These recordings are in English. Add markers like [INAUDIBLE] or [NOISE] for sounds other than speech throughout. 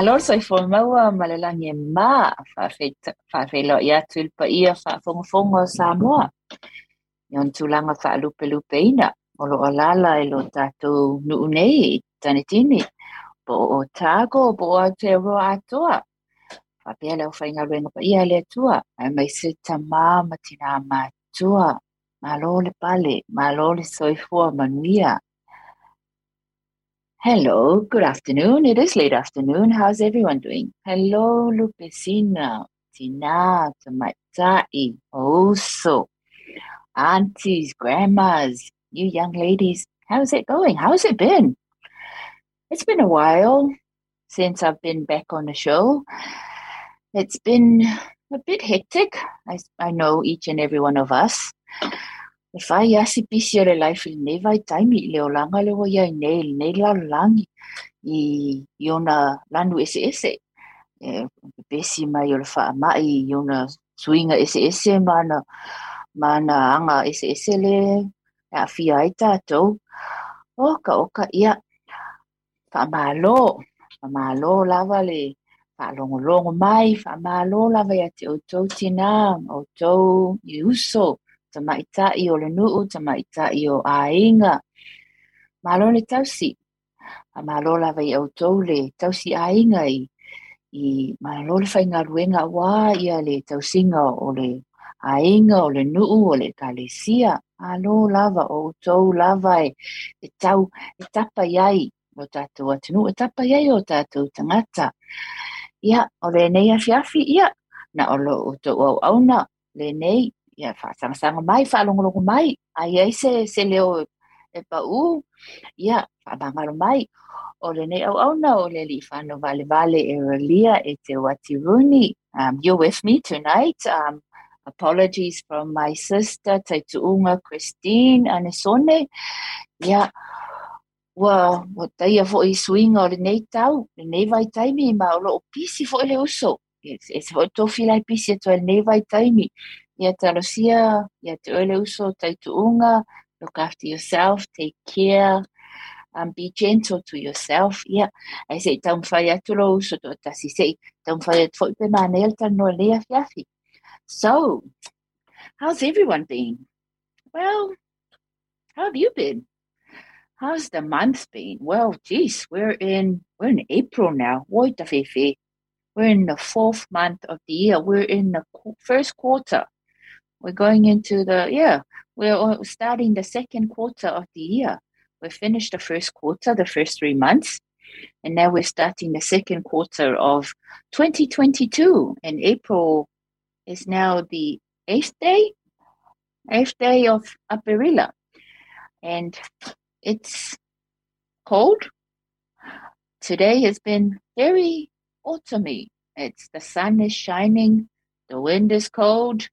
Malor soy formaua malalangi ma whawhelo ia tulpa ia whawhongafonga Samoa. Ion tūlanga whaalupe lupe ina. Olo o lala e lo tātou nuu nei i tani tini. Po o tāgo po o te roa atoa. Whapea leo whainga renga pa ia le tua. Ai mai se ta māma tina mātua. Malo le pale, malo le soifua manuia. Hello, good afternoon. It is late afternoon. How's everyone doing? Hello, Lupe Sina, Tina, Tamaitai, Oso, aunties, grandmas, you young ladies. How's it going? How's it been? It's been a while since I've been back on the show. It's been a bit hectic. I, I know each and every one of us. E whai asi pisi o le life i nei vai taimi i leo langa le wa ia i nei, nei lalo langi i, i ona lanu ese ese. E, besi mai o le wha mai i ona suinga ese ese mana, mana anga ese ese le e a fia ai tātou. Oka oka ia wha malo, wha malo lava le wha longo longo mai, wha malo lava ia te o tau tina, o tau i uso. Tamaitaʻi o le nuu tamaitaʻi o aiga malo le tausi a malo lava i outou le tausi aiga i i malo le whainga ruenga wā ia le tausinga o le ainga o le nuu o le kalesia. Alo lava o tau lava e, e tau e tapa iai o tātou atunu, e tapa iai o tātou tangata. Ia, o le nei afiafi, ia, na o lo o tau au auna, le nei, ia, whaasanga mai, whaalongolongo mai, ai ai se, se leo e pa u, ia, whaabangaro mai, o le nei au auna o le li whano vale vale e ralia e te watiruni. Um, you're with me tonight. Um, apologies from my sister, Taituunga Christine Anesone. Yeah, wa wa tai a foi swing o le nei tau, le nei vai taimi ma o lo pisi fo le uso. E se fo to fila pisi to le nei vai taimi. Ia talosia, ia te uso Taituunga, look after yourself, take care. um, be gentle to yourself. Yeah, I say don't lo so to tasi say don't fire to pe manel tan no le fiafi. So, how's everyone been? Well, how have you been? How's the month been? Well, geez, we're in we're in April now. We're in the fourth month of the year. We're in the first quarter. We're going into the yeah. We're starting the second quarter of the year we finished the first quarter, the first three months, and now we're starting the second quarter of 2022. And April is now the eighth day, eighth day of Aperilla. And it's cold. Today has been very autumny. It's the sun is shining, the wind is cold,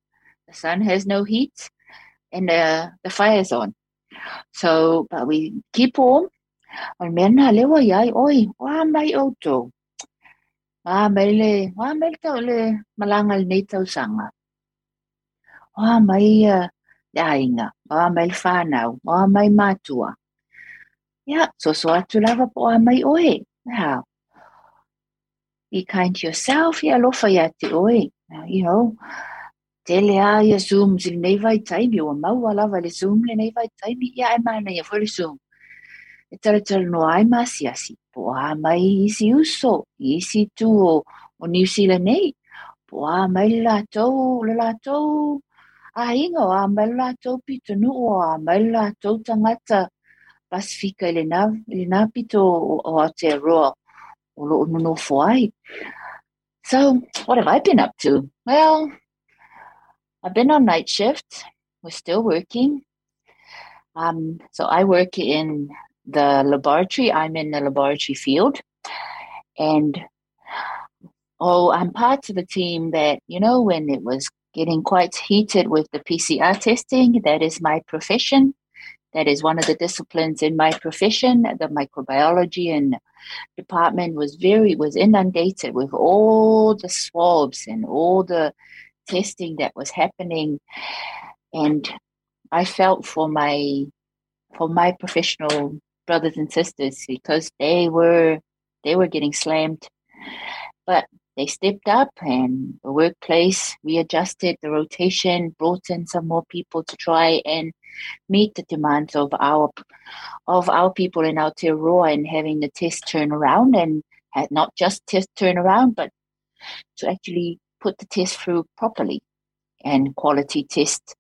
the sun has no heat, and uh, the fire is on. So, but we keep warm. Al mena lewa yai oi, wa mai auto. Wa mai le, wa mai tau le malangal nei tau sanga. Wa mai uh, le ainga, wa mai whanau, wa mai matua. Yeah, so so atu lava po wa mai oi. Now, be kind to yourself, ya lofa ya te oi. You know, tele a ia zoom si nei vai taimi o mau ala va le zoom le nei vai taimi ia e mana ia foi le zoom. E tala tala no ai masi po a mai isi uso isi o, New po a mai le la tau a inga o a mai la tau pito nu o a mai la tau tangata Pasifika le na le pito o, Aotearoa o lo no foai. So what have I been up to? Well I've been on night shift. We're still working. Um, so I work in the laboratory. I'm in the laboratory field. And oh, I'm part of a team that, you know, when it was getting quite heated with the PCR testing, that is my profession. That is one of the disciplines in my profession. The microbiology and department was very was inundated with all the swabs and all the testing that was happening. And I felt for my for my professional brothers and sisters because they were they were getting slammed. But they stepped up and the workplace readjusted the rotation brought in some more people to try and meet the demands of our of our people in Aotearoa and having the test turn around and had not just test turn around but to actually put the test through properly and quality test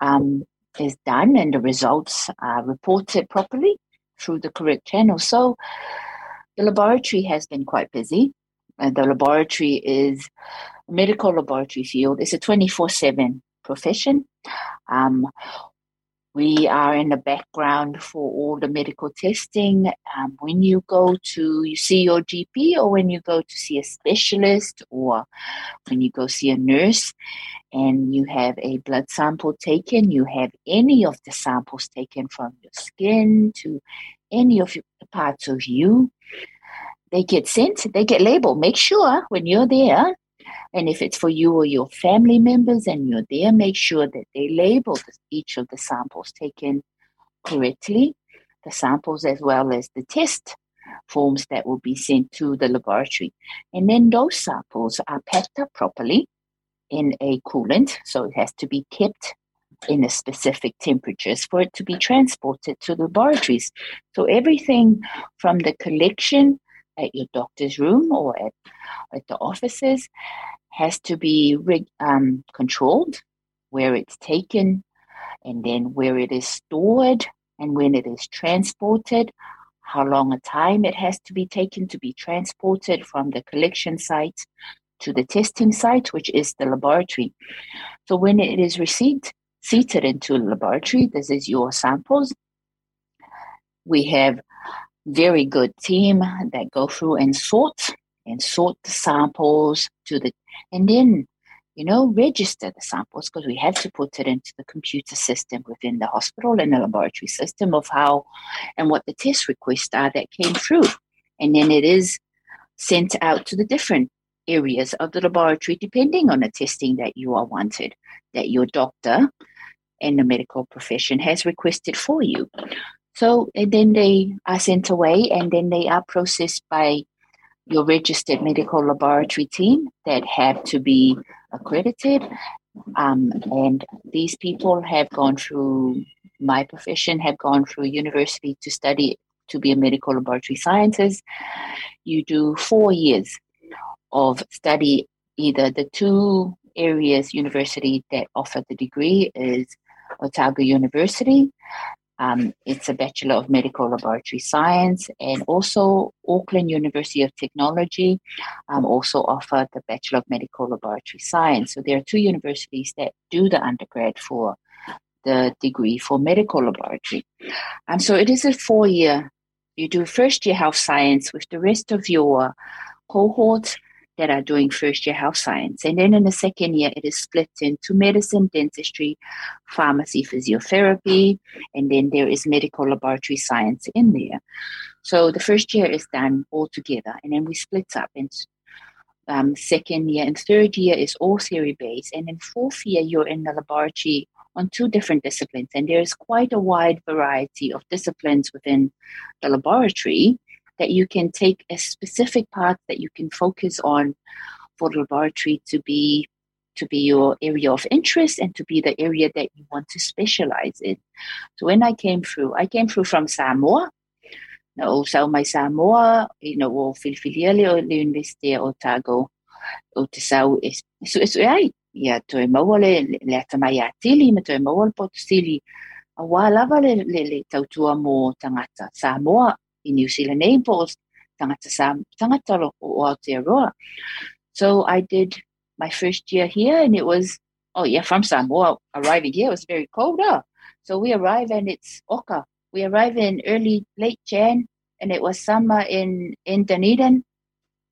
um, is done and the results are reported properly through the correct channel. So the laboratory has been quite busy. And the laboratory is medical laboratory field. It's a 24 7 profession. Um, we are in the background for all the medical testing. Um, when you go to you see your GP, or when you go to see a specialist, or when you go see a nurse, and you have a blood sample taken, you have any of the samples taken from your skin to any of the parts of you. They get sent. They get labeled. Make sure when you're there and if it's for you or your family members and you're there, make sure that they label each of the samples taken correctly, the samples as well as the test forms that will be sent to the laboratory. And then those samples are packed up properly in a coolant, so it has to be kept in a specific temperatures for it to be transported to the laboratories. So everything from the collection at your doctor's room or at at the offices has to be um, controlled, where it's taken, and then where it is stored, and when it is transported, how long a time it has to be taken to be transported from the collection site to the testing site, which is the laboratory. So when it is received, seated into a laboratory, this is your samples. We have very good team that go through and sort and sort the samples to the and then you know, register the samples because we have to put it into the computer system within the hospital and the laboratory system of how and what the test requests are that came through. And then it is sent out to the different areas of the laboratory depending on the testing that you are wanted, that your doctor and the medical profession has requested for you. So and then they are sent away and then they are processed by your registered medical laboratory team that have to be accredited. Um, and these people have gone through my profession, have gone through university to study to be a medical laboratory scientist. You do four years of study, either the two areas university that offer the degree is Otago University um, it's a Bachelor of Medical Laboratory Science, and also Auckland University of Technology um, also offer the Bachelor of Medical Laboratory Science. So there are two universities that do the undergrad for the degree for medical laboratory. And so it is a four year, you do first year health science with the rest of your cohort that are doing first year health science. And then in the second year, it is split into medicine, dentistry, pharmacy, physiotherapy, and then there is medical laboratory science in there. So the first year is done all together, and then we split up. And um, second year and third year is all theory based, and in fourth year, you're in the laboratory on two different disciplines, and there's quite a wide variety of disciplines within the laboratory that you can take a specific path that you can focus on for the laboratory to be to be your area of interest and to be the area that you want to specialize in. So when I came through, I came through from Samoa. No, so my Samoa, you know, o Filifiliele o le University o Otago o te sau e so e ai ia to e maua le le ata mai a tili me to maua le poto a wā lava le le, tautua mo tangata Samoa i New Zealand Naples, tangata sa tangata o Aotearoa. So I did my first year here and it was, oh yeah, from Samoa, arriving here, it was very cold. Huh? So we arrive and it's Oka. We arrive in early, late Jan and it was summer in, in Dunedin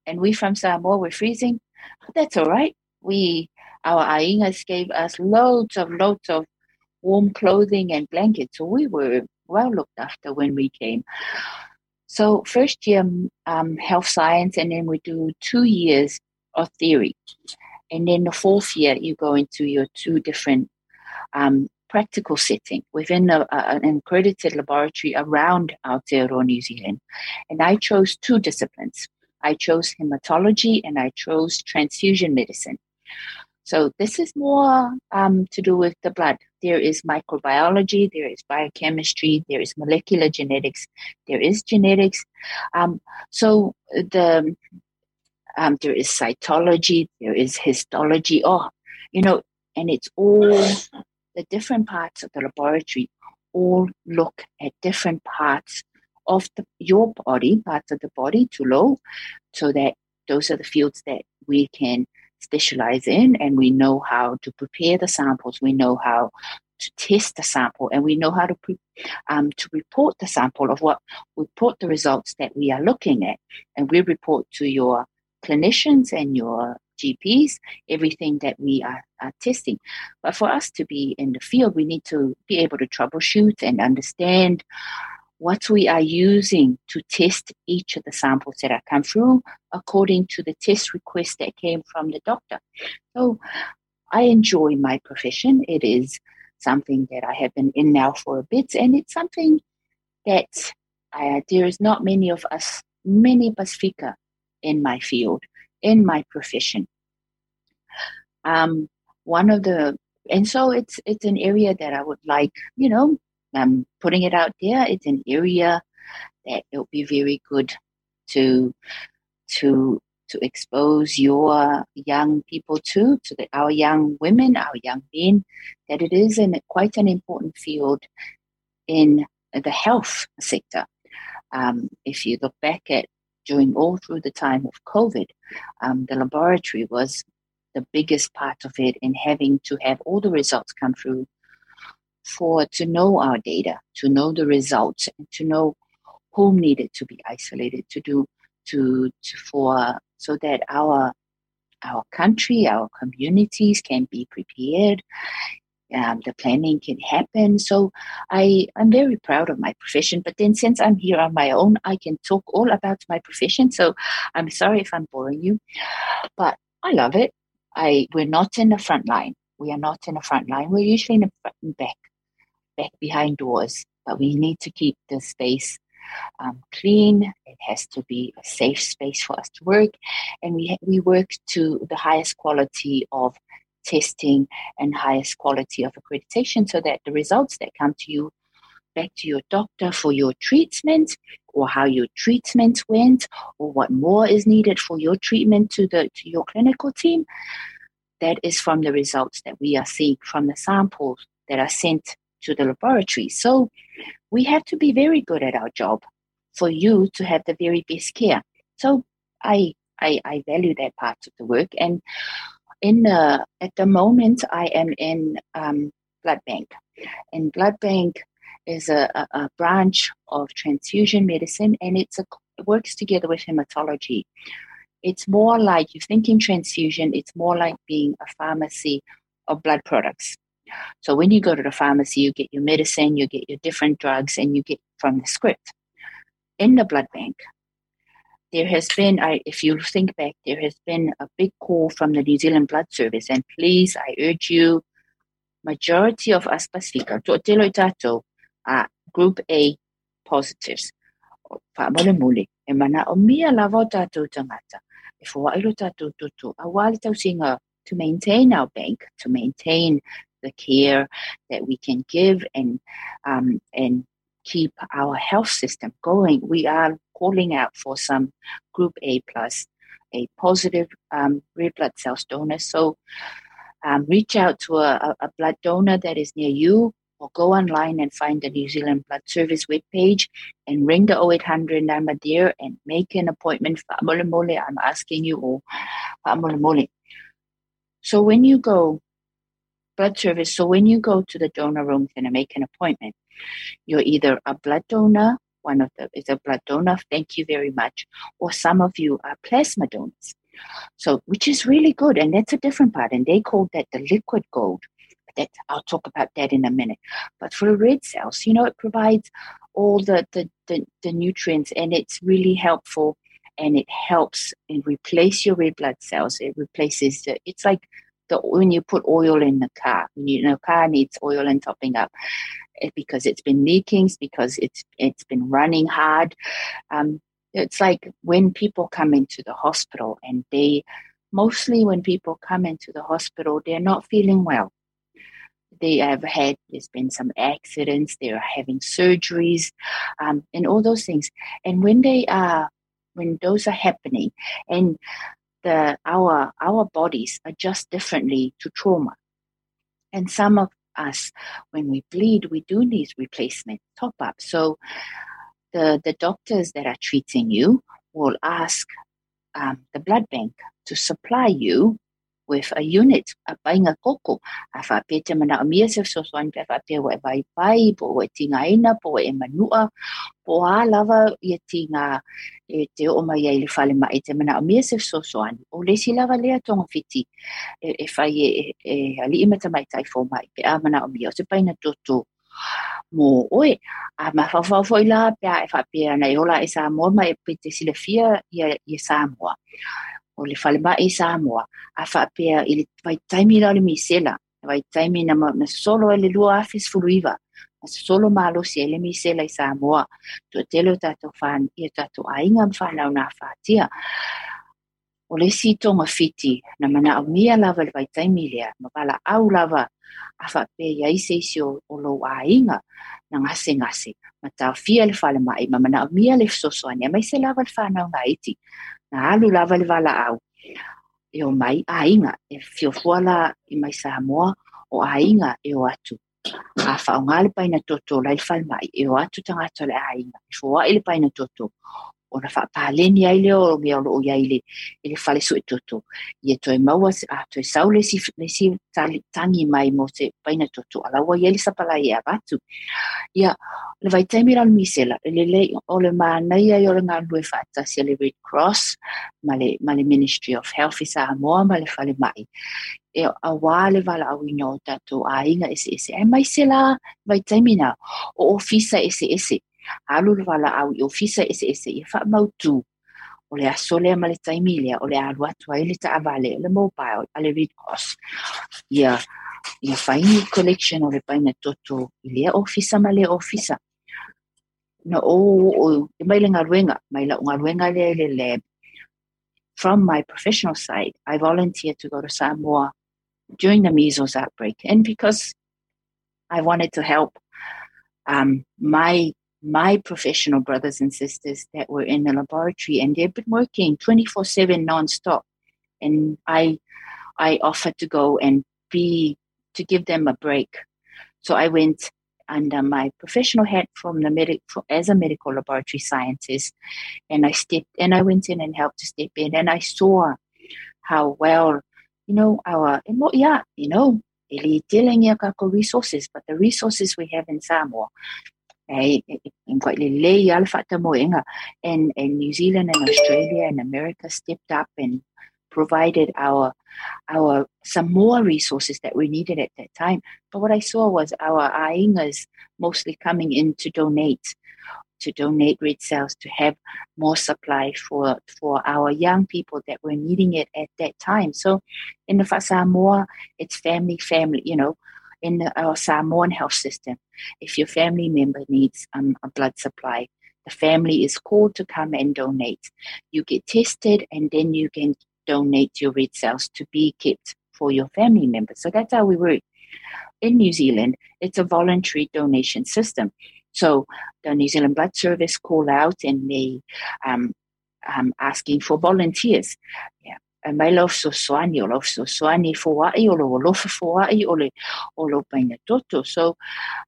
and we from Samoa were freezing. That's all right. We, our aingas gave us loads of, loads of warm clothing and blankets. So we were well looked after when we came. So first year um, health science, and then we do two years of theory, and then the fourth year you go into your two different um, practical setting within a, a, an accredited laboratory around Aotearoa, New Zealand. And I chose two disciplines. I chose hematology and I chose transfusion medicine. So this is more um, to do with the blood. There is microbiology, there is biochemistry, there is molecular genetics, there is genetics. Um, so the um, there is cytology, there is histology. Oh, you know, and it's all the different parts of the laboratory all look at different parts of the, your body, parts of the body to low, so that those are the fields that we can specialize in and we know how to prepare the samples we know how to test the sample and we know how to pre- um, to report the sample of what we report the results that we are looking at and we report to your clinicians and your GPs everything that we are, are testing. But for us to be in the field, we need to be able to troubleshoot and understand what we are using to test each of the samples that are come through according to the test request that came from the doctor. So I enjoy my profession. It is something that I have been in now for a bit, and it's something that uh, there is not many of us, many Pasifika in my field, in my profession. Um, one of the and so it's it's an area that I would like, you know, I'm putting it out there. It's an area that it will be very good to to to expose your young people to, to the, our young women, our young men, that it is an, quite an important field in the health sector. Um, if you look back at during all through the time of COVID, um, the laboratory was the biggest part of it in having to have all the results come through for to know our data, to know the results, and to know whom needed to be isolated to do to, to for so that our our country, our communities can be prepared. Um, the planning can happen. So I, I'm very proud of my profession. But then since I'm here on my own, I can talk all about my profession. So I'm sorry if I'm boring you, but I love it. I we're not in the front line. We are not in the front line. We're usually in the back, back behind doors. But we need to keep the space um, clean. It has to be a safe space for us to work, and we we work to the highest quality of testing and highest quality of accreditation, so that the results that come to you back to your doctor for your treatment or how your treatment went or what more is needed for your treatment to the to your clinical team that is from the results that we are seeing from the samples that are sent to the laboratory so we have to be very good at our job for you to have the very best care. So I I, I value that part of the work. And in the, at the moment, I am in um, blood bank, and blood bank is a, a, a, branch of transfusion medicine, and it's a, it works together with hematology. It's more like you think in transfusion. It's more like being a pharmacy of blood products. So when you go to the pharmacy, you get your medicine, you get your different drugs, and you get from the script. In the blood bank, there has been, I, if you think back, there has been a big call from the New Zealand Blood Service, and please, I urge you, majority of us Pasifika, tōtelo are Group A positives. Whaamole mule, e mana o to maintain our bank, to maintain the care that we can give and um, and keep our health system going. We are calling out for some Group A plus, a positive um, red blood cells donor. So um, reach out to a, a, blood donor that is near you or go online and find the New Zealand Blood Service webpage and ring the 0800 number there and make an appointment for Mole I'm asking you all. So when you go blood service. So when you go to the donor room and make an appointment, you're either a blood donor, one of the is a blood donor, thank you very much, or some of you are plasma donors. So which is really good, and that's a different part, and they call that the liquid gold. That I'll talk about that in a minute. But for red cells, you know, it provides all the the, the, the nutrients, and it's really helpful and it helps and replace your red blood cells. It replaces the, it's like the when you put oil in the car, you know, car needs oil and topping up it, because it's been leaking, because it's it's been running hard. Um, it's like when people come into the hospital and they mostly when people come into the hospital they're not feeling well they have had there's been some accidents they're having surgeries um, and all those things and when they are when those are happening and the our our bodies adjust differently to trauma. And some of us, when we bleed, we do need replacement top up. So the the doctors that are treating you will ask um, the blood bank to supply you with a unit a painga koko a whapete mana o mia se so soan pe whape wa e vai vai po wa tinga ina po e manua. Po a lava i tinga e te o mai ai le fale mai te mana o mia se so soan. O le si lava lea tonga fiti e, e whai e, e, ali ima ta mai tai fo mai pe a mana o mia te paina toto. Mo oe a ma fa fa foi la pe a e whape ana e ola e sa moa mai e pete sile fia i, i sa moa o le fale ba e Samoa a fa pea i le vai taimi la le misela vai taimi na na solo e le lua afis fuluiva na solo malo si e le misela i Samoa to telo tato fan i tato ainga mfana una fatia o le si tonga fiti na mana au mia lava le vai taimi lea ma pala au lava. A fa pea ia ise isi o, o lo ainga. Na ngase ma tau fia le fale mai ma mana au mia le sosoani a mai se lava le whanau nga iti na alu lava le valaau. E o mai a inga e fiofua la i mai Samoa o a inga e o atu. A faaogā le paina toto lai whal mai e o atu tangata le a inga. E fua i le paina toto o na whaapāleni ai leo o mea o iai le, le whale su e toto. I e toi maua a toi sau le si, le si tangi mai mo se paina toto. Ala ua iai le sapala i a batu. Ia, le vai taimi ral misela, le le o le mānai ai o le ngā lue whaatasi le Red Cross, ma le, ma le Ministry of Health i Samoa, ma le whale mai. E a wā le wala au ino o tato a inga ese ese. E mai se la vai taimi na o ofisa ese au i ofisa ese ese i wha mautu o le aso le o le alu le le mobile a le Red Cross. Ia ia collection o le paina toto i lea ofisa ma ofisa. Na o o i mai le mai le lab. From my professional side I volunteered to go to Samoa during the measles outbreak. And because I wanted to help um, my my professional brothers and sisters that were in the laboratory and they've been working 24 7 nonstop. And I, I offered to go and be, to give them a break. So I went under my professional hat from the medic as a medical laboratory scientist and I stepped and I went in and helped to step in and I saw how well, you know, our yeah, you know, resources, but the resources we have in Samoa in quite lei al fata moenga and and New Zealand and Australia and America stepped up and provided our our some more resources that we needed at that time. But what I saw was our aingas mostly coming in to donate to donate red cells to have more supply for for our young people that were needing it at that time. So in the Samoa, it's family, family, you know, in our Samoan health system. If your family member needs um, a blood supply, the family is called to come and donate. You get tested and then you can donate your red cells to be kept for your family members. So that's how we work. In New Zealand, it's a voluntary donation system. So the New Zealand Blood Service call out and they um, um, asking for volunteers. Yeah, e mai lau sosoani o lau sosoani foa'i o lo olofa foa'i o le o lo paina toto. So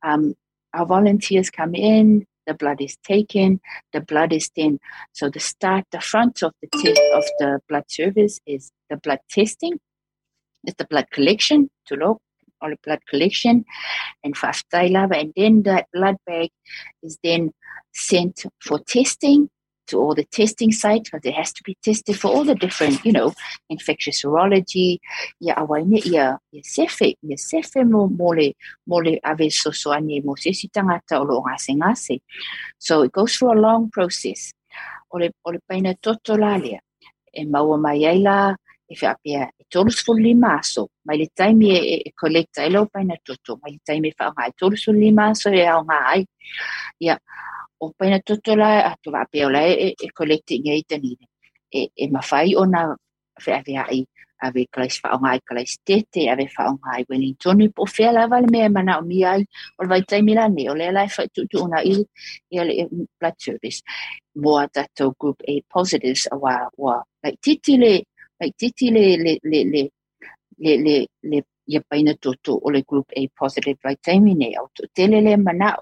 um, our volunteers come in, the blood is taken, the blood is then so the start, the front of the test of the blood service is the blood testing, it's the blood collection to look or the blood collection and fast and then that blood bag is then sent for testing to all the testing sites because it has to be tested for all the different, you know, infectious serology. Ia awaine ia ia sefe, ia sefe mo mole mole ave sosoani mo se si tangata o lo. So it goes through a long process. O le, o le paina toto lalea. E maua mai ai la e whi apea e tolus lima aso. Mai le taimi e, e, e collecta e lau paina toto. Mai le taimi e wha ngai tolus lima aso e au ngai. Ia, o paina toto la a tu va pe ola e, e collecting e tani e e mafai ona fe ave ai ave klais fa onga ai klais tete ave fa onga ai Wellington po fe la vale me mana o mi ai. O vai tai milane o le la fa tu tu ona i i le blood service mo ata to group A positives a wa wa like titi le like titi le le le le le le le ia paina toto o le group A positive vai tai mine au to tele le mana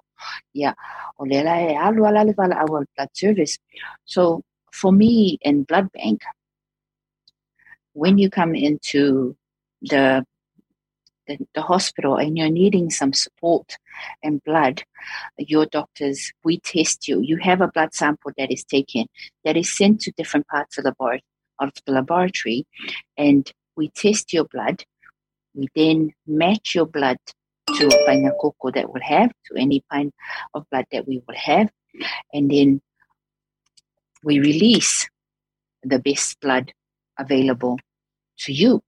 yeah, our blood service. So for me in blood bank, when you come into the, the, the hospital and you're needing some support and blood, your doctors, we test you. You have a blood sample that is taken, that is sent to different parts of the, bar, of the laboratory, and we test your blood. We then match your blood to a paina koko that we'll have, to any pint of blood that we will have. And then we release the best blood available to you.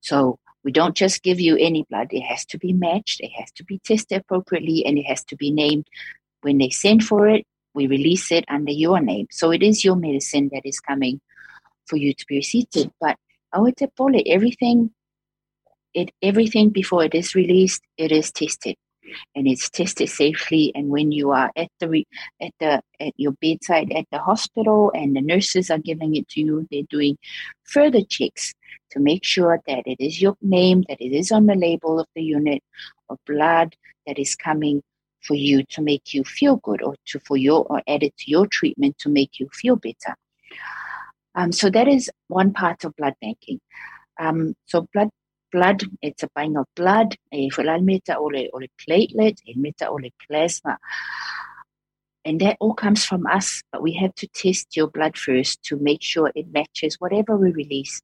So we don't just give you any blood. It has to be matched. It has to be tested appropriately and it has to be named. When they send for it, we release it under your name. So it is your medicine that is coming for you to be received. But I would our tepole, everything it everything before it is released, it is tested. and it's tested safely. And when you are at the at the at your bedside at the hospital, and the nurses are giving it to you, they're doing further checks to make sure that it is your name, that it is on the label of the unit of blood that is coming for you to make you feel good or to for your or added to your treatment to make you feel better. Um, so that is one part of blood banking. Um, so blood blood, it's a buying of blood, e whalal meta o le, o le platelet, e meta o le plasma. And that all comes from us, but we have to test your blood first to make sure it matches whatever we release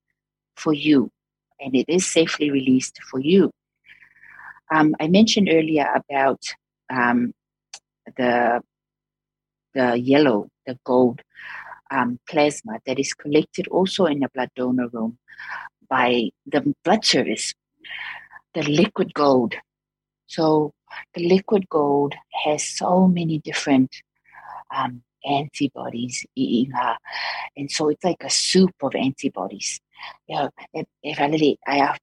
for you. And it is safely released for you. Um, I mentioned earlier about um, the the yellow, the gold um, plasma that is collected also in the blood donor room by the blood service, the liquid gold. So the liquid gold has so many different um, antibodies and so it's like a soup of antibodies. You know, if, I really, I have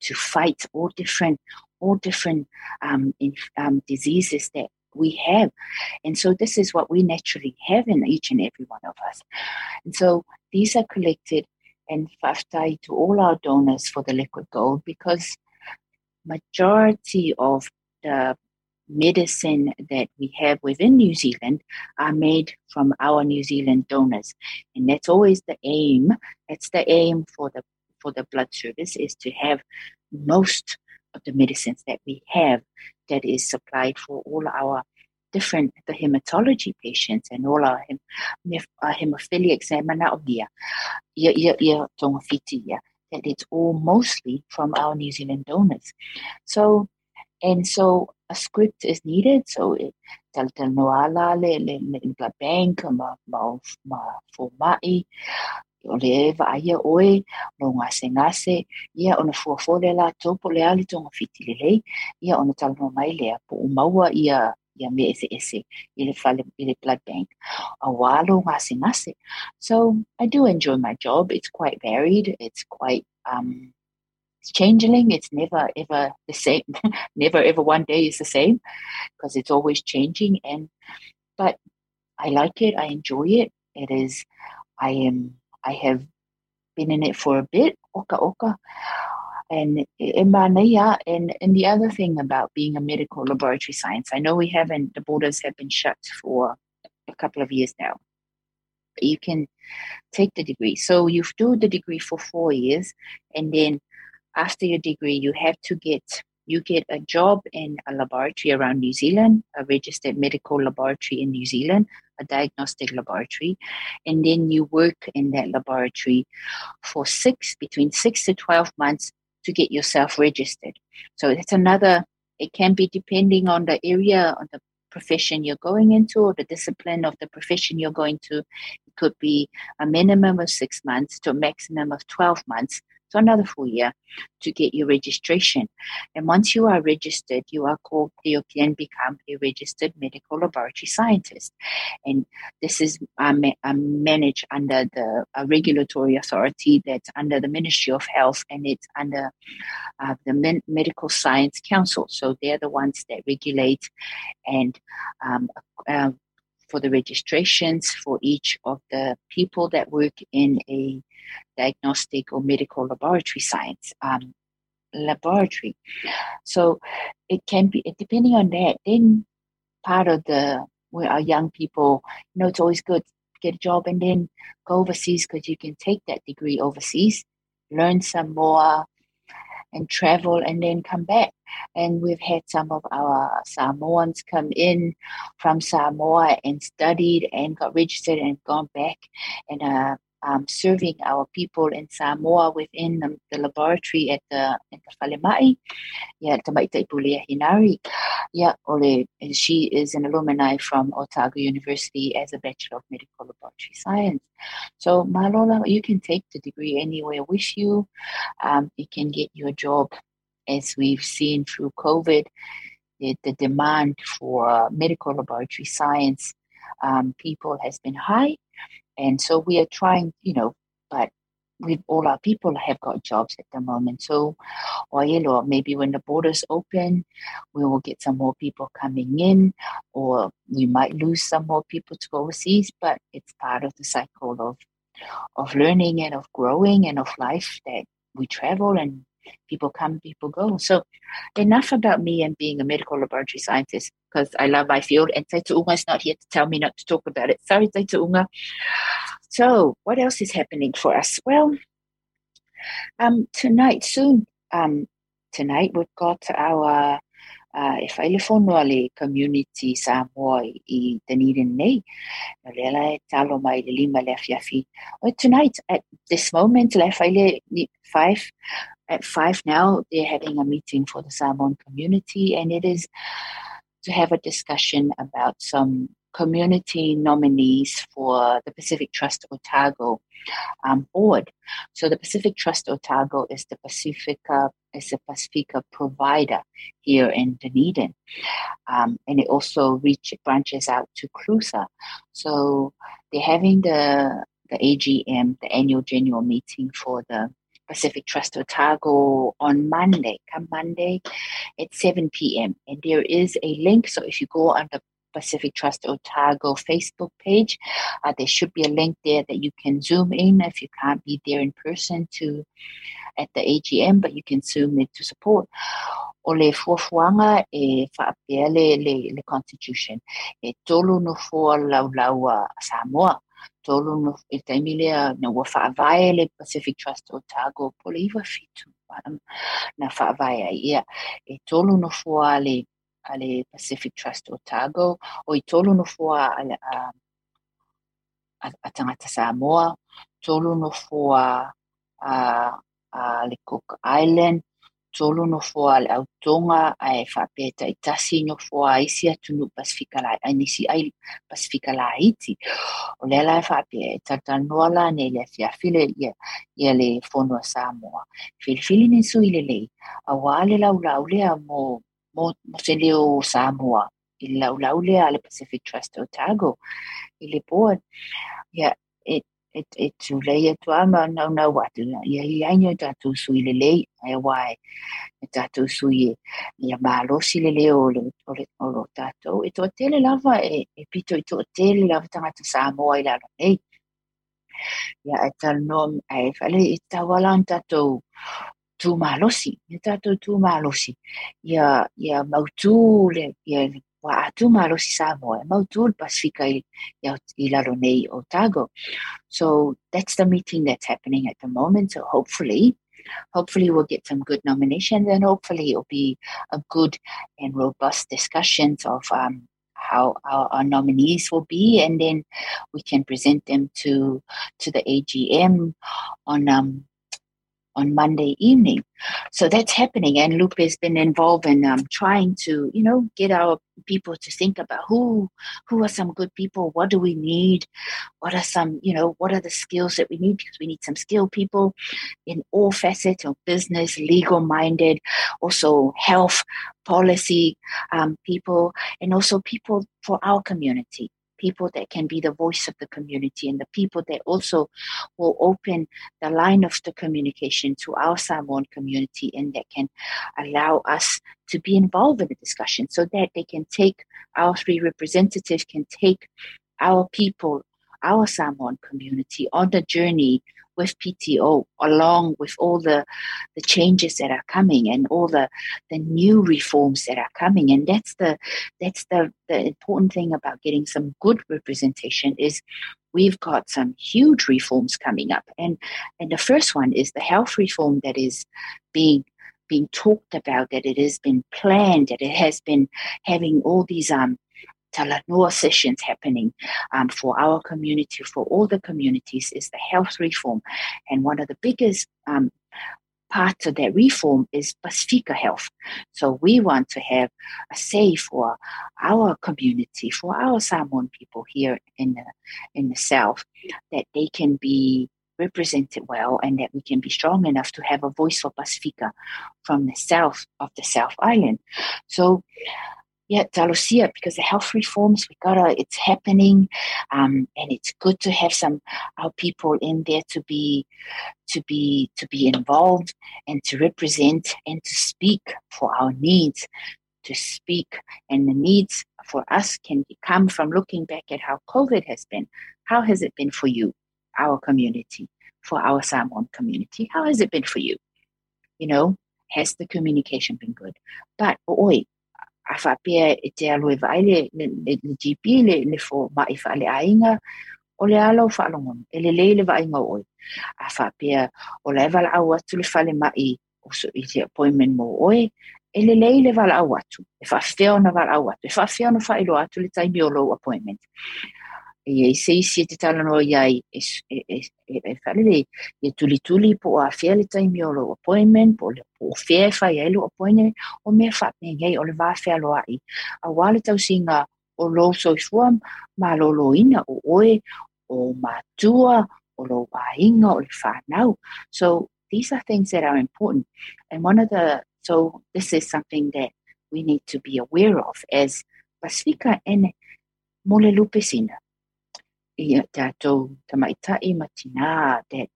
to fight all different, all different um, in, um, diseases that we have. And so this is what we naturally have in each and every one of us. And so these are collected and FAFTA to all our donors for the liquid gold because majority of the medicine that we have within New Zealand are made from our New Zealand donors. And that's always the aim. That's the aim for the for the blood service is to have most of the medicines that we have that is supplied for all our different the hematology patients and all our hem, uh, hemophilia examiner. Yeah, yeah, yeah, that it's all mostly from our New Zealand donors. So and so a script is needed. So it tal tal noala le le le bank ma ma ma for mai o le eva aia oe no ngase ngase ia ona fuafole la topo le ali tonga le lei ia ona tal no mai lea po umaua ia ia ese ese i le fale i le blood bank. A walo ngase ngase so I do enjoy my job. It's quite varied. It's quite um it's changeling. It's never ever the same. [LAUGHS] Never ever one day is the same because it's always changing and but I like it. I enjoy it. It is I am I have been in it for a bit. Oka oka and and and the other thing about being a medical laboratory science, I know we haven't the borders have been shut for a couple of years now. You can take the degree. So you do the degree for four years, and then after your degree, you have to get you get a job in a laboratory around New Zealand, a registered medical laboratory in New Zealand, a diagnostic laboratory, and then you work in that laboratory for six between six to twelve months to get yourself registered. So it's another, it can be depending on the area, on the profession you're going into or the discipline of the profession you're going to. It could be a minimum of six months to a maximum of 12 months so another full year to get your registration. And once you are registered, you are called, you can become a registered medical laboratory scientist. And this is um, um, managed under the regulatory authority that's under the Ministry of Health and it's under uh, the Men- Medical Science Council. So they're the ones that regulate and um, uh, for the registrations for each of the people that work in a diagnostic or medical laboratory science um, laboratory. So it can be depending on that. Then part of the where our young people, you know, it's always good get a job and then go overseas because you can take that degree overseas, learn some more, and travel and then come back. And we've had some of our Samoans come in from Samoa and studied and got registered and gone back and uh, um, serving our people in Samoa within the, the laboratory at the at the Falemai. Yeah, Tamaita Ipulia Hinari. Yeah, Ole, and she is an alumni from Otago University as a Bachelor of Medical Laboratory Science. So Malola, you can take the degree anywhere with you. Um, it can get you a job, as we've seen through COVID. The, the demand for medical laboratory science um, people has been high and so we are trying, you know, but we all our people have got jobs at the moment. So, or maybe when the borders open, we will get some more people coming in, or we might lose some more people to overseas. But it's part of the cycle of of learning and of growing and of life that we travel and people come, people go. So enough about me and being a medical laboratory scientist because I love my field and Taita Unga is not here to tell me not to talk about it. Sorry, Taita Unga. So what else is happening for us? Well, um, tonight, soon, um, tonight we've got our uh, e whailefonua le community Samoa i Dunedin nei. Na lela e talo mai le lima le afiafi. Tonight, at this moment, le whaile five, at five now, they're having a meeting for the Samoan community, and it is to have a discussion about some community nominees for the Pacific Trust Otago um, board. So the Pacific Trust Otago is the Pacifica is a Pacifica provider here in Dunedin, um, and it also reach branches out to Cruza. So they're having the the AGM, the annual general meeting for the Pacific Trust Otago on Monday, come Monday at 7 p.m. And there is a link. So if you go on the Pacific Trust Otago Facebook page. Uh, there should be a link there that you can zoom in if you can't be there in person to at the AGM, but you can zoom in to support. O le fuafuanga e whaapea le, le, constitution. E tolu no fua lau lau a Samoa. Tolu no e taimi lea na ua whaavae le Pacific Trust Otago po le iwa fitu. Na whaavae ia. E tolu no fua le ale Pacific Trust Otago o i tolu no fua ale a, a, a tangata Samoa, tolu no a, a le Cook Island, tolu no fua le Autonga ai whapeta i tasi no fua isi atunu Pasifika la ai nisi ai Pasifika la iti. O le ala e whapea e tatanoa la ne le fia file ia, ia le fonua Samoa. Filifili ni sui le lei, a wale lau lau lea mo mo, mo se leo Samoa i lau lau lea le Pacific Trust Otago i le board ia e e e tu lei e tu ama nau nau watu ia i aino tatu sui le lei ai wai. E tatu sui e ia malosi le leo o le o lo tatu e to tele lava e, e pito i to tele lava tangata Samoa i lalo nei. Ia e tal nom ai fale i tawalan tatu tu malosi, ia tātou tu malosi. Ia, ia mautu le, ia atu malosi Samoa, ia mautu le Pasifika i, i, i lalo nei Otago. So that's the meeting that's happening at the moment. So hopefully, hopefully we'll get some good nominations and hopefully it'll be a good and robust discussions of um, how our, our, nominees will be and then we can present them to to the AGM on um, on Monday evening. So that's happening, and Lupe has been involved in um, trying to, you know, get our people to think about who who are some good people, what do we need, what are some, you know, what are the skills that we need because we need some skilled people in all facets of business, legal minded, also health policy um, people, and also people for our community people that can be the voice of the community and the people that also will open the line of the communication to our Samoan community and that can allow us to be involved in the discussion so that they can take our three representatives can take our people our Samoan community on the journey with PTO, along with all the the changes that are coming and all the the new reforms that are coming. And that's the that's the the important thing about getting some good representation is we've got some huge reforms coming up. And and the first one is the health reform that is being being talked about, that it has been planned, that it has been having all these um Talanoa sessions happening um, for our community, for all the communities, is the health reform. And one of the biggest um, parts of that reform is Pacifica Health. So we want to have a say for our community, for our Samoan people here in the, in the South, that they can be represented well and that we can be strong enough to have a voice for Pacifica from the south of the South Island. So yeah, Talosia, because the health reforms we gotta it's happening, um, and it's good to have some our people in there to be to be to be involved and to represent and to speak for our needs, to speak and the needs for us can come from looking back at how COVID has been. How has it been for you, our community, for our Samoan community? How has it been for you? You know, has the communication been good? But oi, a whapea e te aloe vai le, le, le, le GP le, le fo mai wha le ainga o le alo whaalongon, e le lei le vainga oi. A whapea o le ewa au atu le whale mai o so i te appointment mo oi, e le lei le wala au atu, e whawhea na wala au atu, e whawhea na whailo atu le taimi o lo appointment. Iai e e po le taimi o appointment po e appointment o mea o le o o oe o matua o o le so these are things that are important. And one of the so this is something that we need to be aware of as Pasifika ene mole lupesina tātou tamaitai matina that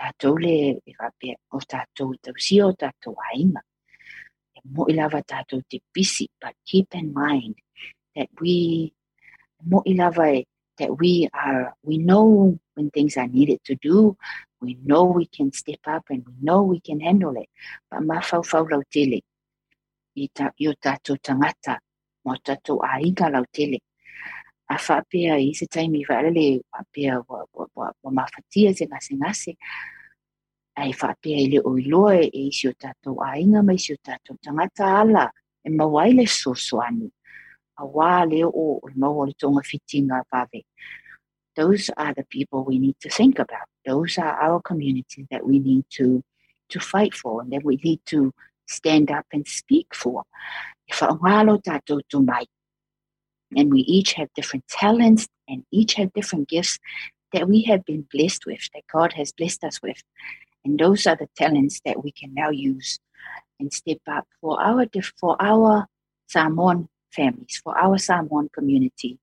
tātou le e whapea o tātou tausia o tātou ainga. E mo i lava tātou te pisi, but keep in mind that we, mo i lava that we are, we know when things are needed to do, we know we can step up and we know we can handle it. But ma fau fau lau tele, i ta, tātou tangata, mo tātou ainga lau tele, a whapea i se taimi wa, wa, wa, wa mawhatia se ngase ai whapea i le o iloa e isi o tātou a inga mai isi o tangata ala e mawai le sosoani a wā leo o o le maua le tonga fitinga pave those are the people we need to think about. Those are our communities that we need to to fight for and that we need to stand up and speak for. E whaongalo tātou tu mai and we each have different talents and each have different gifts that we have been blessed with, that God has blessed us with. And those are the talents that we can now use and step up for our for our Samoan families, for our Samoan community,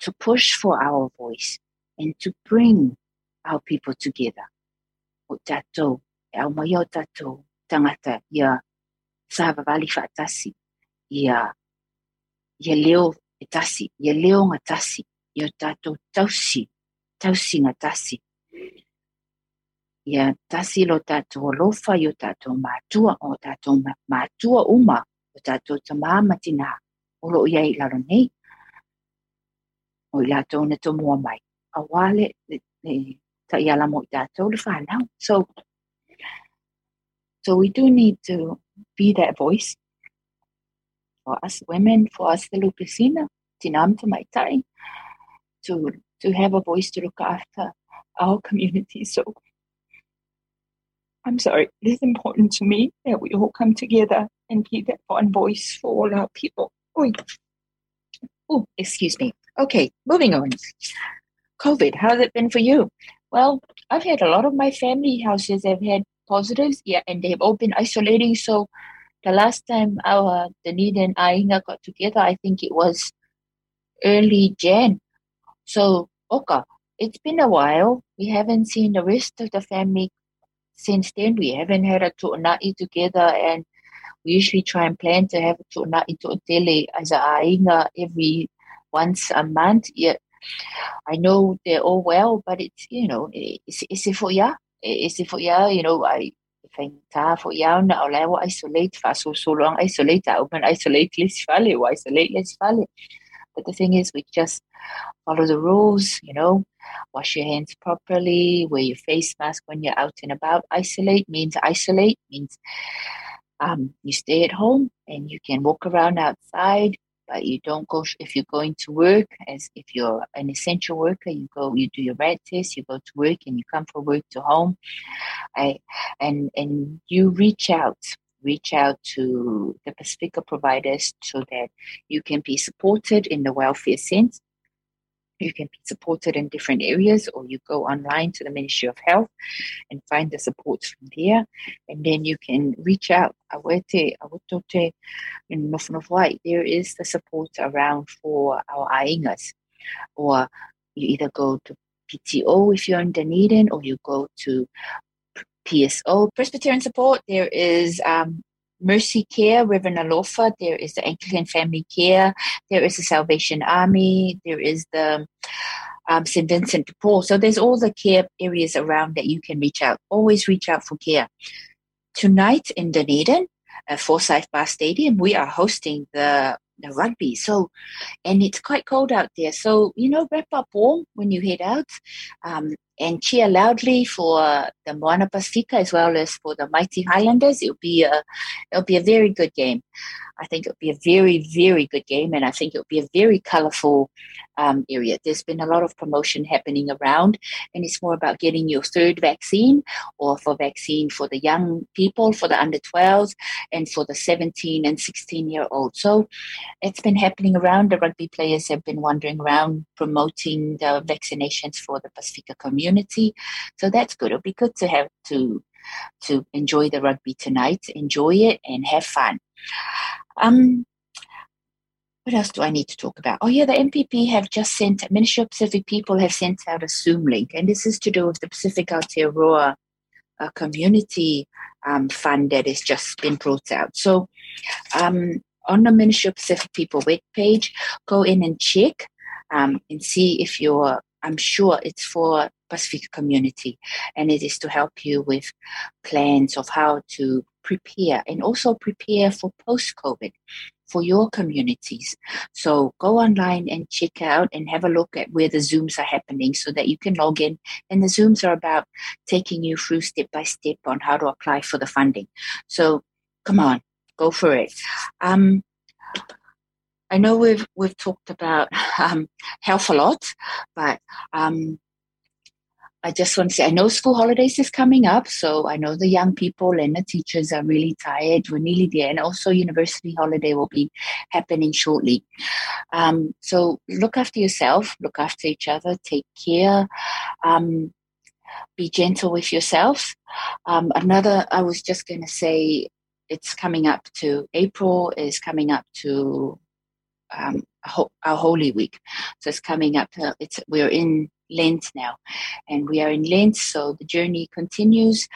to push for our voice and to bring our people together. O tatou, e au mai o tatou, ia ia leo e tasi, ia leo ngā tasi, ia tātou tausi, tausi ngā tasi. Ia tasi lo tātou lofa, ia tātou mātua, o tātou mātua uma, o tātou ta māmatina, o lo ia i laro nei, o i lātou na to mua mai. A wale, le, le, ta ia la mo i tātou le whanau. So, so we do need to be that voice for us women, for us the Lupe Sina, Tinam to my time, to to have a voice to look after our [LAUGHS] community. So I'm sorry, it is important to me that we all come together and be that one voice for all our people. Oh, excuse me. Okay, moving on. COVID, how's it been for you? Well, I've had a lot of my family houses have had positives, yeah, and they've all been isolating. So the last time our Dunedin and Ainga got together, I think it was early Jan. So, oh Oka, it's been a while. We haven't seen the rest of the family since then. We haven't had a tu'na'i together and we usually try and plan to have a tu'na'i tu'tele as a ainga every once a month. Yeah, I know they're all well, but it's, you know, it's, it's for ya. It's for ya, you know, I whainta fo iau na o lewa isolate fa so so long isolate man isolate less fale o isolate less fale. But the thing is we just follow the rules you know. Wash your hands properly wear your face mask when you're out and about. Isolate means isolate means um, you stay at home and you can walk around outside but you don't go if you're going to work as if you're an essential worker you go you do your rat test you go to work and you come from work to home. I, and and you reach out reach out to the pacifica providers so that you can be supported in the welfare sense you can be supported in different areas, or you go online to the Ministry of Health and find the supports from there. And then you can reach out. Awete, awatote, in Nofonofwai, there is the support around for our aingas. Or you either go to PTO if you're in Dunedin, or you go to PSO, Presbyterian Support. There is um, Mercy Care, Reverend Alofa. There is the Anglican Family Care. There is the Salvation Army. There is the um, St. Vincent de Paul. So there's all the care areas around that you can reach out. Always reach out for care. Tonight in Dunedin, at Forsyth Bar Stadium, we are hosting the the rugby. So, and it's quite cold out there. So, you know, wrap up warm when you head out um, and cheer loudly for the Moana Pacifica as well as for the mighty Highlanders. It'll be a, it'll be a very good game. I think it'll be a very, very good game, and I think it'll be a very colourful um, area. There's been a lot of promotion happening around, and it's more about getting your third vaccine or for vaccine for the young people, for the under 12s, and for the 17 and 16 year olds. So it's been happening around. The rugby players have been wandering around promoting the vaccinations for the Pacifica community. So that's good. It'll be good to have to to enjoy the rugby tonight, enjoy it, and have fun. Um, what else do I need to talk about? Oh, yeah, the MPP have just sent, Ministry of Pacific People have sent out a Zoom link, and this is to do with the Pacific Aotearoa uh, Community um, Fund that has just been brought out. So, um, on the Ministry of Pacific People web page, go in and check um, and see if you're, I'm sure it's for Pacific community, and it is to help you with plans of how to prepare and also prepare for post COVID for your communities. So go online and check out and have a look at where the Zooms are happening so that you can log in. And the Zooms are about taking you through step by step on how to apply for the funding. So come on, go for it. Um, I know we've we've talked about [LAUGHS] um, health a lot, but um, I just want to say, I know school holidays is coming up, so I know the young people and the teachers are really tired. We're nearly there, and also university holiday will be happening shortly. Um, so look after yourself, look after each other, take care, um, be gentle with yourself. Um, another, I was just going to say, it's coming up to April is coming up to um, our Holy Week, so it's coming up. To, it's we're in Lent now. And we are in Lent, so the journey continues,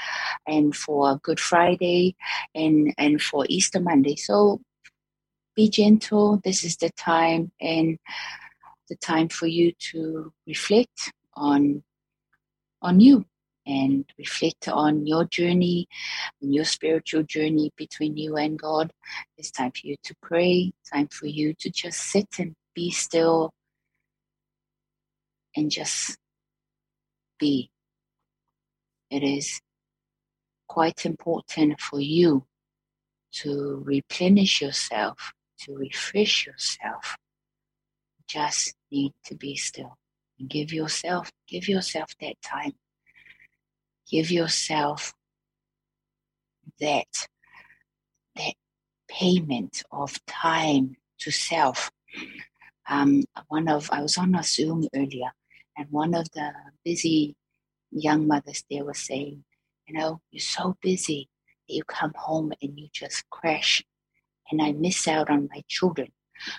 and for Good Friday and, and for Easter Monday. So be gentle. This is the time and the time for you to reflect on on you and reflect on your journey and your spiritual journey between you and God. It's time for you to pray, time for you to just sit and be still and just be. It is quite important for you to replenish yourself, to refresh yourself. Just need to be still and give yourself, give yourself that time. Give yourself that, that payment of time to self. Um, one of I was on a Zoom earlier, and one of the busy young mothers there was saying, you know, you're so busy that you come home and you just crash, and I miss out on my children.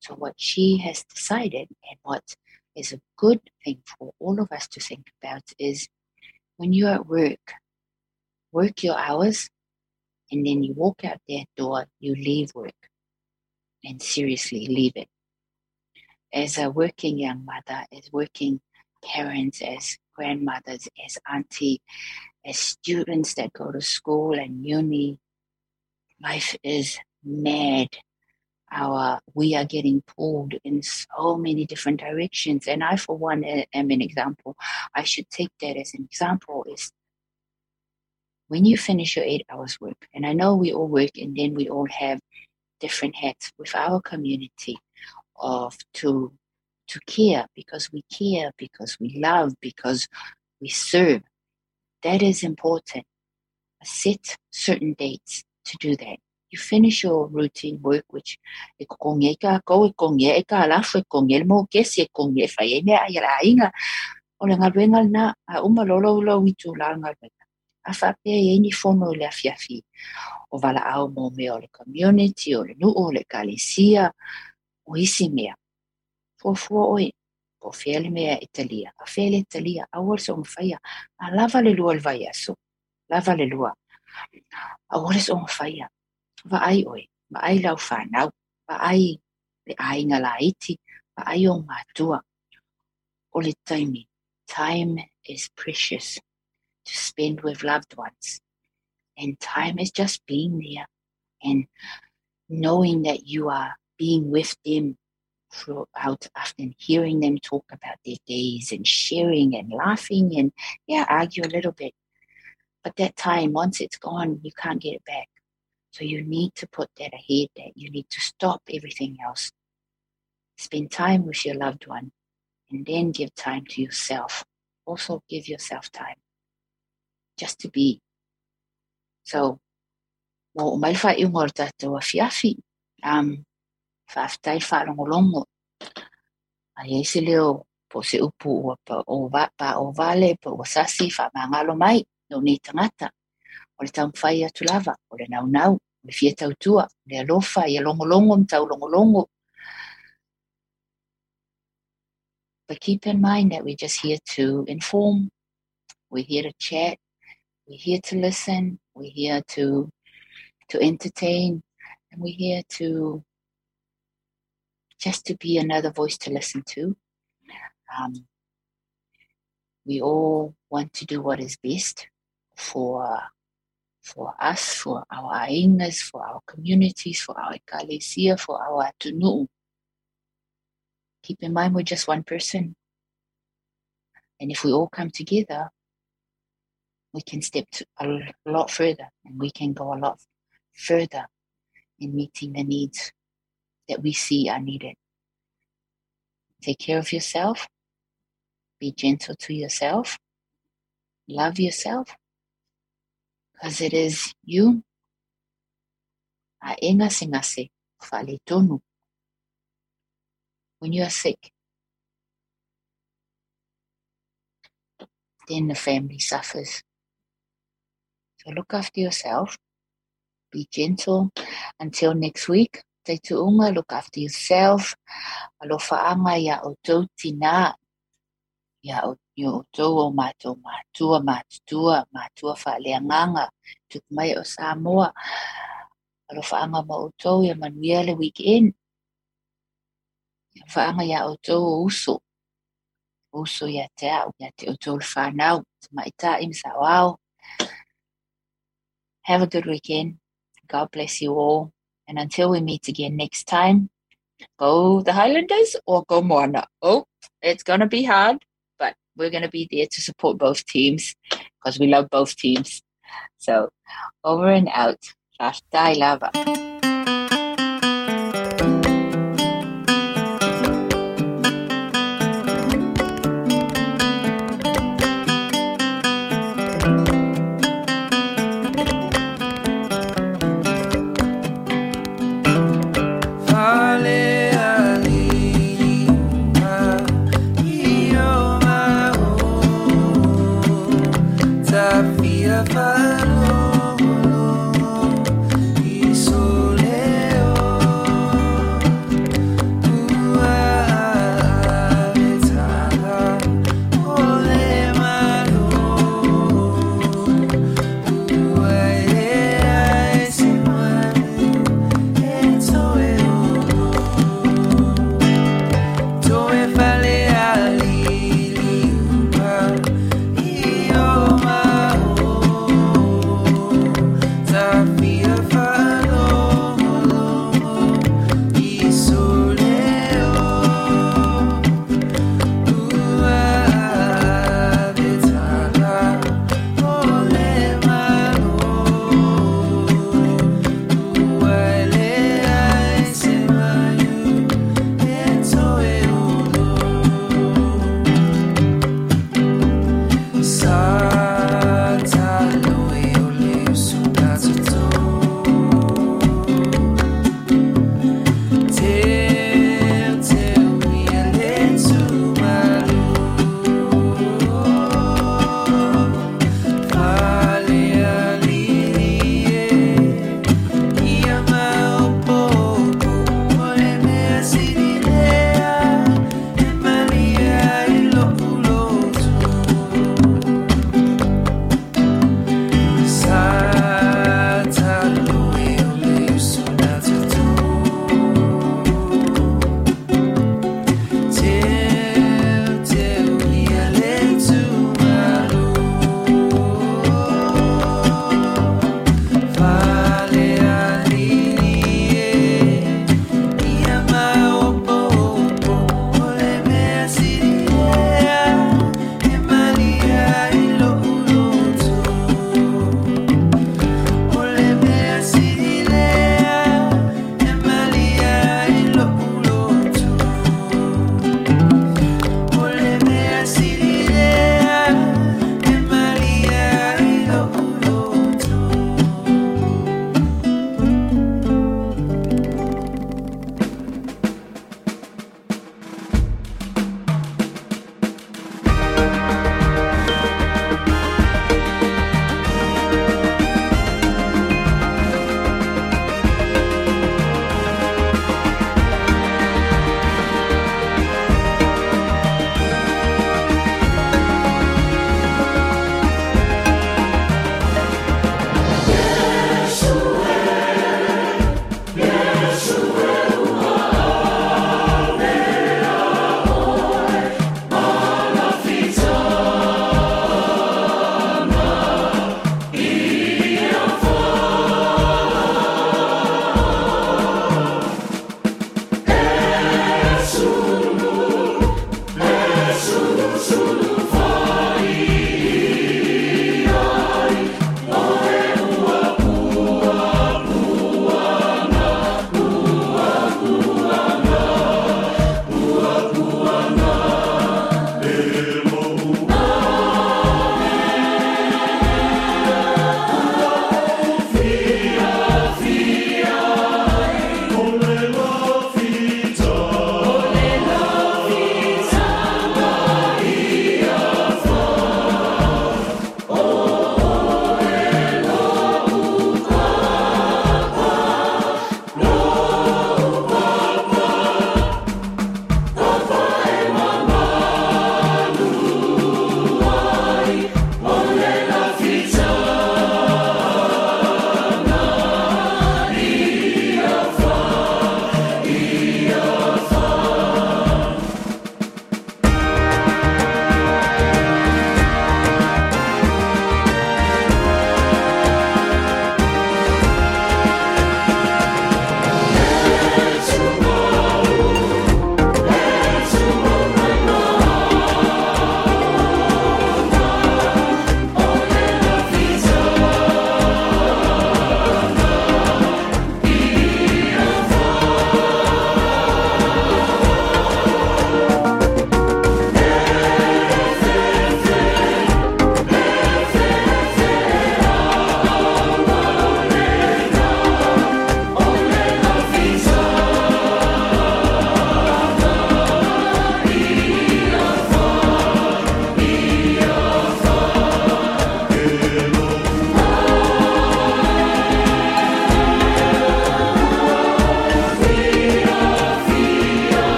So, what she has decided, and what is a good thing for all of us to think about, is when you're at work, work your hours, and then you walk out that door, you leave work. And seriously, leave it. As a working young mother, as working parents, as grandmothers, as auntie, as students that go to school and uni. Life is mad. Our we are getting pulled in so many different directions, and I, for one, am an example. I should take that as an example. Is when you finish your eight hours work, and I know we all work, and then we all have different hats with our community of to to care because we care, because we love, because we serve. That is important. Set certain dates to do that. you finish your routine work, which mea, o le ngaruenga na, a uma ulo witu la ngaruenga. A whapea e ni le afiafi, o wala au mo me o le community, o le nuu, o le kalesia, o isi mea. Fofua oi, po fele mea Italia, a fele Italia, a wala sa umwhaia, a lava le lua le vai aso, lava le lua. A wala sa umwhaia, va ai oi, va ai lau whanau, va ai le ainga la iti, va ai o mātua. O le taimi, time is precious to spend with loved ones. And time is just being there and knowing that you are being with them throughout often hearing them talk about their days and sharing and laughing and yeah argue a little bit but that time once it's gone you can't get it back so you need to put that ahead that you need to stop everything else. Spend time with your loved one and then give time to yourself. Also give yourself time just to be. So um ai ai um se leo po se upu ua pa ua sasi mai tagata o le taumafai atu lava o le naunau o le fia tautua le alofa ia logologo ma taulogologo But keep in mind that we're just here to inform, we're here to chat, we're here to listen, we're here to to entertain, and we're here to just to be another voice to listen to. Um, we all want to do what is best for for us, for our aingas, for our communities, for our ekalesia, for our atunuu. Keep in mind we're just one person. And if we all come together, we can step a lot further and we can go a lot further in meeting the needs that we see are needed. Take care of yourself. Be gentle to yourself. Love yourself. Because it is you. When you are sick then the family suffers. So look after yourself. Be gentle. Until next week te tuunga look after yourself alofa anga ya o tau tina ya o yo tau o mātou mātua mātua mātua whaaleanganga tuk mai o Samoa. Alo whaanga ma o tau ia manuia le weekend. Ia whaanga ia o tau o uso. Uso ia te au ia te o tau le whanau. Mai ta im have a good weekend. God bless you all and until we meet again next time go the Highlanders or go Moana oh it's gonna be hard but we're going to be there to support both teams because we love both teams. So over and out. Rashtai lava.